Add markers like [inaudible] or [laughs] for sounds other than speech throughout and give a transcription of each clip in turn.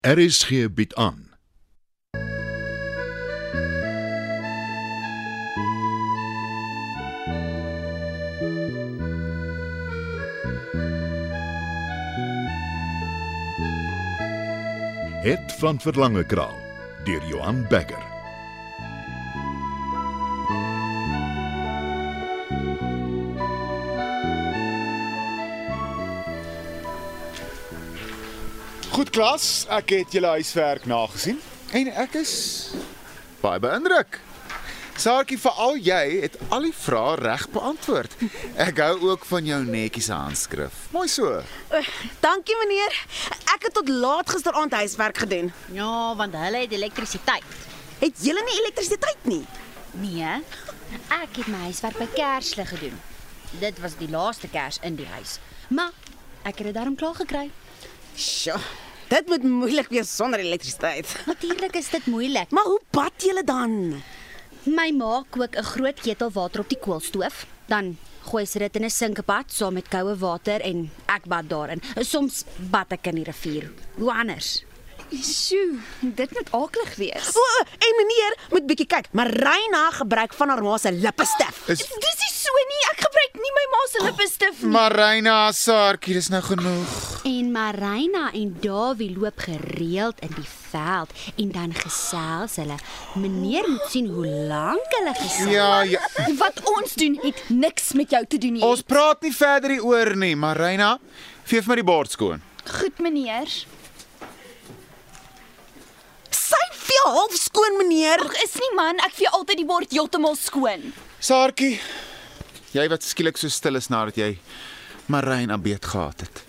RSG bied aan. Het van Verlange Kraal deur Johan Becker. Goed klas, ek het julle huiswerk nagesien en ek is baie beïndruk. Saartjie, veral jy het al die vrae reg beantwoord. Ek hou ook van jou netjiese handskrif. Mooi so. Dankie meneer. Ek het tot laat gisteraand huiswerk gedoen. Ja, want hulle het elektrisiteit. Het julle nie elektrisiteit nie? Nee, ek het my huiswerk by Kerslig gedoen. Dit was die laaste Kers in die huis. Maar ek het dit daarom klaar gekry. Sjoe. Dit moet moeilik wees sonder elektrisiteit. [laughs] Natuurlik is dit moeilik. Maar hoe bad julle dan? My ma kook 'n groot ketel water op die koolstoof, dan gooi sy dit in 'n sinkbad saam met koue water en ek bad daarin. Soms bad ek in die rivier. Hoe anders? Sjoe, dit moet aklig wees. O, en meneer, moet bietjie kyk. Marina gebruik van haar ma se lippestif. Is Dis nie so nie. Ek gebruik nie my ma se lipstif nie. Marina Saartjie, dis nou genoeg. En Marina en Dawie loop gereeld in die veld en dan gesels hulle. Meneer moet sien hoe lank hulle gesels. Ja, ja. Wat ons doen het niks met jou te doen nie. Ons praat nie verder hieroor nie, Marina. Veef my die bord skoon. goed meneer. Sy veel half skoon meneer. Ag, is nie man, ek vee altyd die bord heeltemal skoon. Saartjie, jy wat skielik so stil is nadat jy Marina beet gehad het.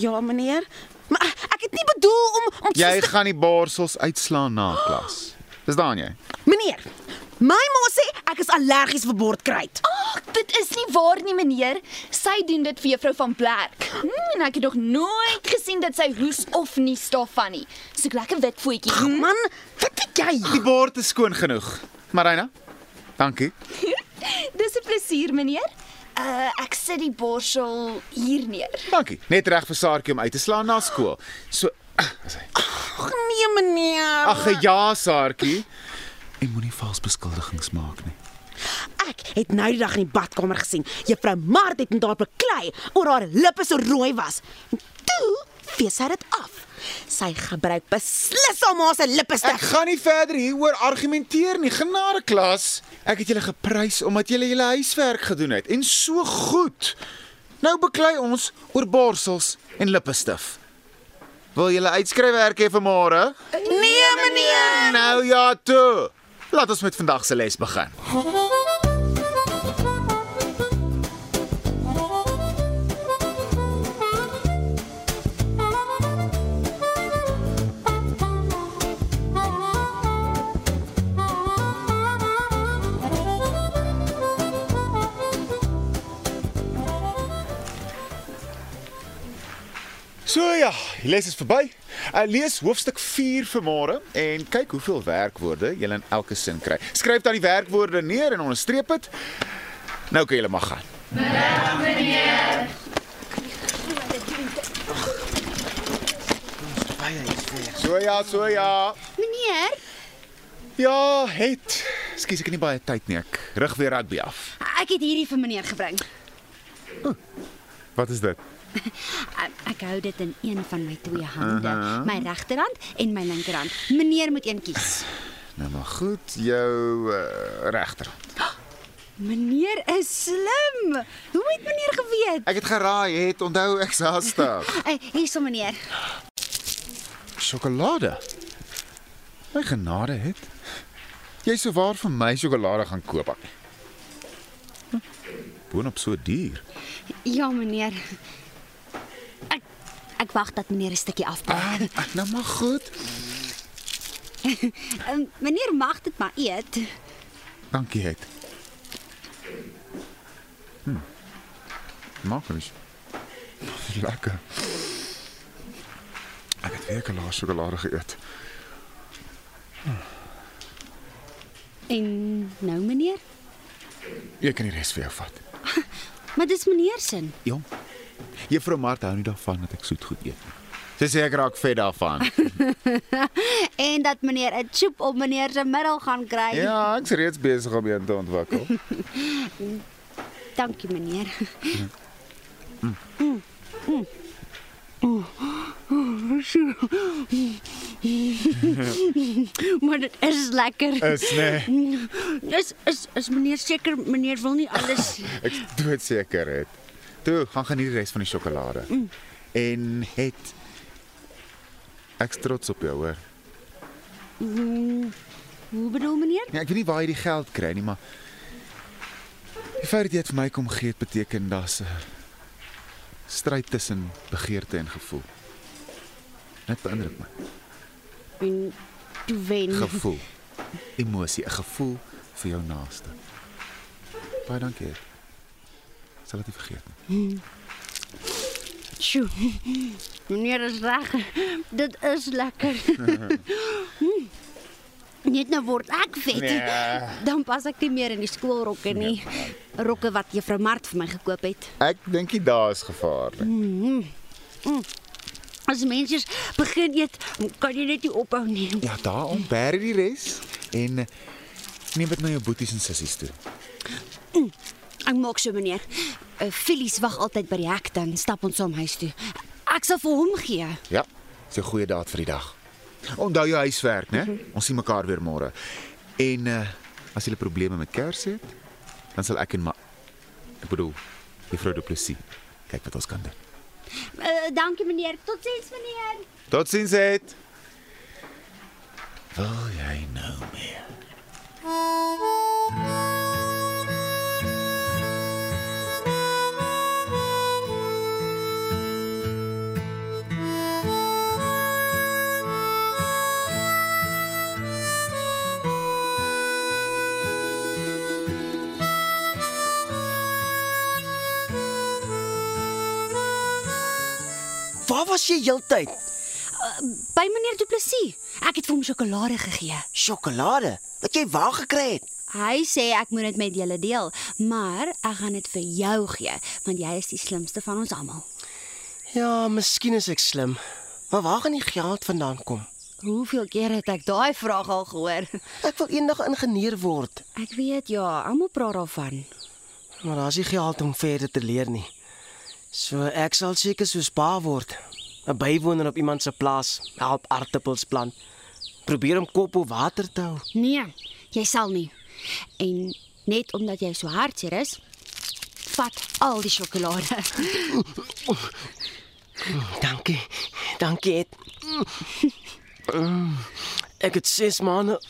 Ja meneer. Maar ek het nie bedoel om om Jy soos- gaan die borsels uitslaan na klas. Dis daan jy. Meneer, my ma sê ek is allergies vir bordkruit. Ag, dit is nie waar nie meneer. Sy doen dit vir juffrou van Blerk. Hmm, en ek het nog nooit gesien dat sy hoes of nie daarvan nie. So 'n lekker wit voetjie. Hmm? Man, wat weet jy? Die bord is skoon genoeg. Marina, dankie. [laughs] Dis 'n plesier meneer. Uh ek sit die borsel hier neer. Dankie. Net reg vir Saartjie om uit te slaan na skool. So is hy. Ag nee meneer. Ag ja, Saartjie. Jy moenie vals beskuldigings maak nie. Ek het nou die dag in die badkamer gesien. Juffrou Mart het met haar beklei oor haar lippe so rooi was. En toe vee sy dit af. Sy gebruik beslis haar ma se Ek lippestif. gaan nie verder hieroor argumenteer nie. Genade klas. Ek het julle geprys omdat julle julle huiswerk gedoen het en so goed. Nou beklei ons oor borsels en lippestif. Wil julle uitskryfwerk hê vir môre? Nee meneer. Nou ja, toe. Laat ons met vandag se les begin. So ja, die les is verby. Uh, lees hoofstuk 4 vir môre en kyk hoeveel werkwoorde jy in elke sin kry. Skryf dan die werkwoorde neer en onderstreep dit. Nou kan jy maar gaan. So ja, so ja. Meneer, Ja, het. Skus ek het nie baie tyd nie. Ek rig weer rugby af. ek het hierdie vir meneer gebring. Wat is dit? [laughs] Ek, ek hou dit in een van my twee hande, uh -huh. my regterhand en my linkerhand. Meneer moet een kies. [gasps] Nou maar goed, jou uh, regterhand. [gasps] Meneer is slim. Hoe het meneer geweet? Ek het geraai, het onthou ek's haastig. [laughs] Hey, hierso meneer. [gasps] Sjokolade. My genade het. Jy sou waar vir my sjokolade gaan koop. Ak. Hm, Boonop so duur. Ja, meneer. Ek wag dat meneer 'n stukkie afpak. Ah, ah, nou maar goed. Um, [laughs] meneer mag dit maar eet. Dankie het. Hm. Maak eens. Lekker. Ek het weer kalaas sjokolade geëet. En nou meneer? Jy kan die res vir jou vat. [laughs] Maar dis meneer se. Jong. Juffrou Martha hou nie daarvan dat ek soet goed eet nie. Sy sê ek raak vet daarvan. [laughs] En dat meneer 'n choop op meneer se middel gaan kry. ja, ek's reeds besig om een te ontwikkel. [laughs] Dankie meneer. [laughs] maar dit is lekker. Is nee. Is is is meneer seker meneer wil nie alles Ek dood seker het. Toe, gaan geniet die res van die sjokolade. Mm. En het Ek's trots op jou, hoor. Hoe bedoel meneer? Ja, ek weet nie waar jy die geld kry nie, maar die feit dat jy dit vir my kom gee, het beteken daar's 'n stryd tussen begeerte en gevoel. Net beïndruk my. En toe wen. Gevoel. Emosie, 'n gevoel vir jou naaste. Baie dankie. Sal dit nie vergeet nie. Sjoe. Meneer is reg. Dit is lekker. [laughs] Hmm. Net nou word ek vet. Nee. Dan pas ek nie meer in die skoolrokke nie. Rokke wat juffrou Mart vir my gekoop het. Ek dink nie daar is gevaar nie. As mense begin eet, kan jy net nie ophou nie. Ja, daarom bær die res en eh, neem dit na jou boeties en sissies toe. Ek maak so meneer. Uh, Phyllis wag altyd by die hek dan stap ons saam huis toe. Ek sal vir hom gee. Ja, dis 'n goeie daad vir die dag. Onthou jou huiswerk, né? Ons sien mekaar weer môre. En uh as jy probleme met kers het, dan sal ek en ma ek bedoel, juffrou Du Plessis kyk wat ons kan doen. Uh, dankie meneer. Totsiens meneer. Totsiens het. Wil jy nou meer? Was jy heeltyd? By meneer Du Plessis. Ek het vir hom sjokolade gegee. Sjokolade wat jy waar gekry het. Hy sê ek moet dit met julle deel, maar ek gaan dit vir jou gee want jy is die slimste van ons almal. Ja, miskien is ek slim. Maar waar gaan die geld vandaan kom? Hoeveel keer het ek daai vraag al gehoor? [laughs] Ek wil eendag ingenieur word, Ek weet ja, almal praat daarvan. maar daar's nie geld om verder te leer nie. So ek sal seker soos pa word. 'n Bywoner op iemand se plaas, help aartappels plant. Probeer om kop bo water te hou. Nee, jy sal nie. En net omdat jy so hartseer is, vat al die sjokolade. Dankie. Dankie. Ed. Mm. Ek het 6 maande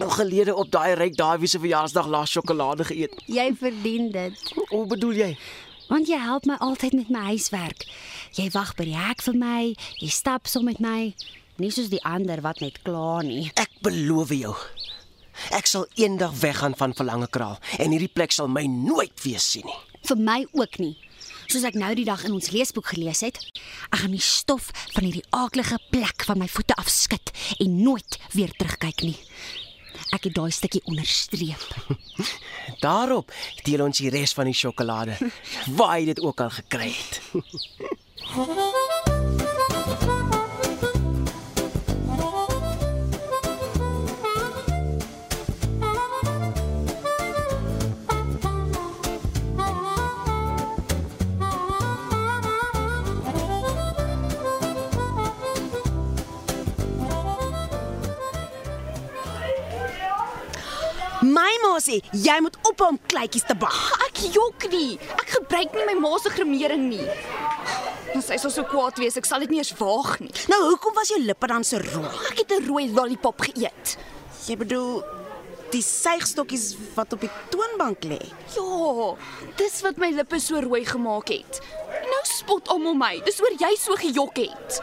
nog gelede op daai ryk Dawie se verjaarsdag laas sjokolade geëet. Jy verdien dit. Hoe bedoel jy? Want jy help my altyd met my huiswerk. Jy wag by die hek vir my, jy stap saam met my, nie soos die ander wat net kla nie. Ek beloof jou. Ek sal eendag weggaan van Verlange Kraal en hierdie plek sal my nooit weer sien nie. Vir my ook nie. Soos ek nou die dag in ons leesboek gelees het, ek gaan die stof van hierdie aaklige plek van my voete afskud en nooit weer terugkyk nie. Ek het daai stukkie onderstreep. [laughs] Daarop deel ons die res van die sjokolade. Waar jy dit ook al gekry het. [laughs] My ma sê jy moet ophou om kleitjies te bak. Ek jok nie. Ek gebruik nie my ma se gremering nie. En sy sal so kwaad wees, ek sal dit nie eens waag nie. Nou hoekom was jou lippe dan so rooi? Ek het 'n rooi lollipop geëet. Jy bedoel die suigstokkies wat op die toonbank lê. Ja, dis wat my lippe so rooi gemaak het. Nou spot almal my. Dis oor jy so gejok het.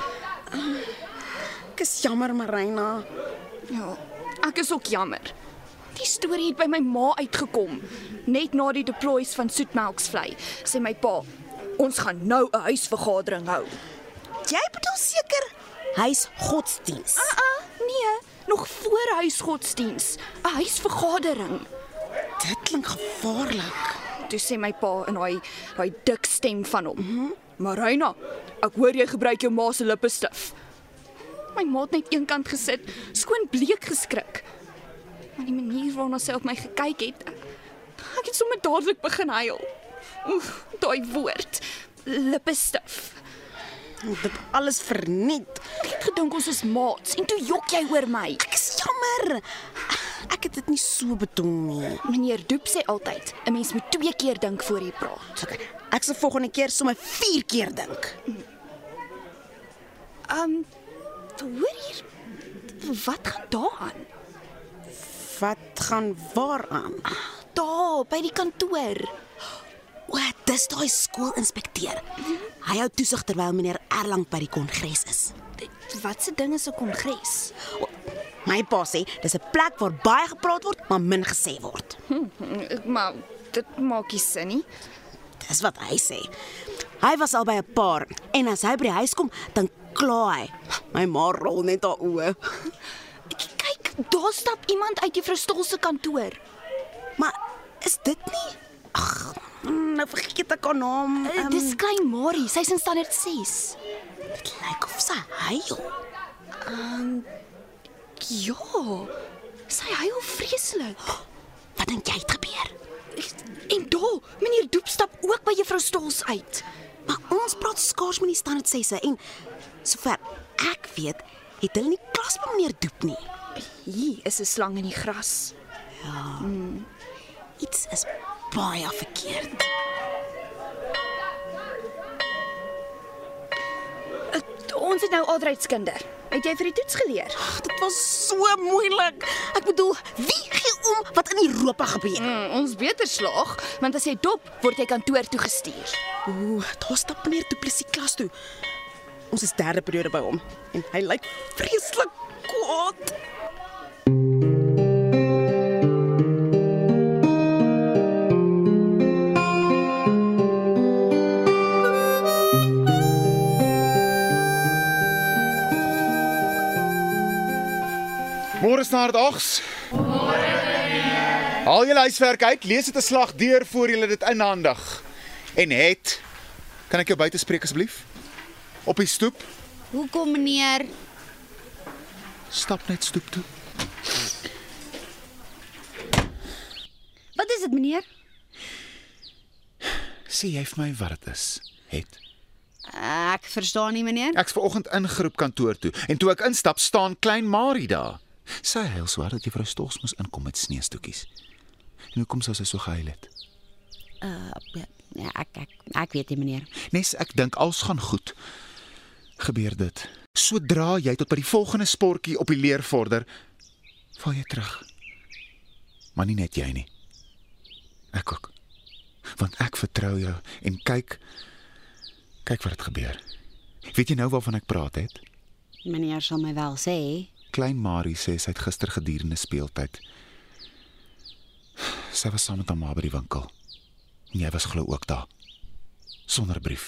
Ek is jammer, Marina. Ja, ek is ook jammer. Die storie het by my ma uitgekom net na die deploys van soetmelksvlei. Sê my pa, ons gaan nou 'n huisvergadering hou. Jy bedoel seker hy's godsdiens. Ah, uh, nee, nog voor huisgodsdiens, 'n huisvergadering. Dit klink gevaarlik. Toe sê my pa in daai daai dik stem van hom. Mm -hmm. Marina, ek hoor jy gebruik jou ma se lippestif. My ma het net eenkant gesit, skoon bleek geskrik. Maar die manier waarna sy op my gekyk het, ek het sommer dadelik begin huil. Oef, daai woord, lippestif. Dit alles verniet. Ek het gedink ons is maats en toe jok jy oor my. Ek is jammer. Ek het dit nie so bedoel nie. Meneer Doep sê altyd, 'n mens moet twee keer dink voor jy praat. Okay, ek sal volgende keer sommer 4 keer dink. Um, hoor hier. Wat gaan daaraan? Wat gaan waaraan? Daar by die kantoor. O, dis daai skoolinspekteur. Hy hou toesig terwyl meneer Erlang by die kongres is. Wat se ding is 'n kongres? My pa sê dis 'n plek waar baie gepraat word, maar min gesê word. Maar dit maak nie sin nie. Dis wat hy sê. Hy was al by 'n paar en as hy by die huis kom, dan kla hy. My ma rol net haar oë. Kyk, daar stap iemand uit juffrou Stol se kantoor. Maar is dit nie? Ag, nou vergeet ek haar naam. Um, Um, Dis klein Marie, sy's in standaard 6. dit lyk of sy huil. Ja. Sy huil vreeslik. Wat dink jy het gebeur? En daar, meneer Doep stap ook by juffrou Stols uit. Maar ons praat skaars met die standaard 6e en sover ek weet, het hulle nie klas by meneer Doep nie. Hier is 'n slang in die gras. Iets is baie verkeerd. Ons het nou aardrykskunde. Het jy vir die toets geleer? Ag, dit was so moeilik. Ek bedoel, wie gee om wat in Europa gebeur? Mm, ons beter slaag, want as jy dop, word jy kantoor toe gestuur. Ooh, daar stap meneer Du Plessis klas toe. Ons is derde periode by hom en hy lyk vreeslik kwaad. Môre snaar dit 8s. Môre meneer. Haal julle huiswerk uit, lees dit 'n slag deur voor julle dit inhandig. En het kan ek jou buite spreek asseblief? Op die stoep. Hoekom meneer? Stap net stoep toe. Wat is dit meneer? Sê jy vir my wat dit is? Het. Ek verstaan nie meneer. Ek's ver oggend ingeroep kantoor toe en toe ek instap, staan klein Marie daar. Sy huil so hard dat juffrou Stols moes inkom met sneeustoetjies. En hoekom sou sy so gehuil het? Ja, ek ek ek weet nie meneer. Nes ek dink alles gaan goed. Gebeur dit. Sodra jy tot by die volgende sportjie op die leer vorder, val jy terug. Maar nie net jy nie. Ek ook. Want ek vertrou jou en kyk kyk wat het gebeur. Weet jy nou waarvan ek praat het? Meneer sal my wel sê. Klein Marie sê sy het gister gedurende speeltyd sy was saam met haar ma by die winkel. En jy was glo ook daar. Sonder brief.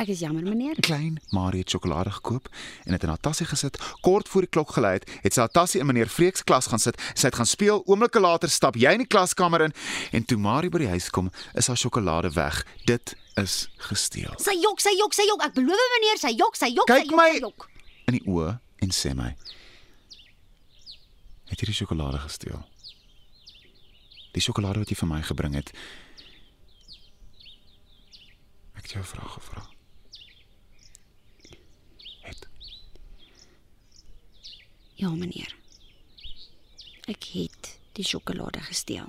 Ek is jammer meneer. Klein Marie het sjokolade gekoop en dit in haar tassie gesit. Kort voor die klok gelei het, het sy haar tassie in meneer Vreek se klas gaan sit. Sy het gaan speel. Oomblikke later stap jy in die klaskamer in en toe Marie by die huis kom, is haar sjokolade weg. Dit is gesteel. Sy jok, sy jok, sy jok. Ek beloof meneer, sy jok, sy jok, Kyk sy jok, my- sy jok. In die oë en sê my: "Het jy die sjokolade gesteel?" Die sjokolade wat jy vir my gebring het. Ek het jou 'n vraag gevra. Het Ja meneer. Ek het die sjokolade gesteel.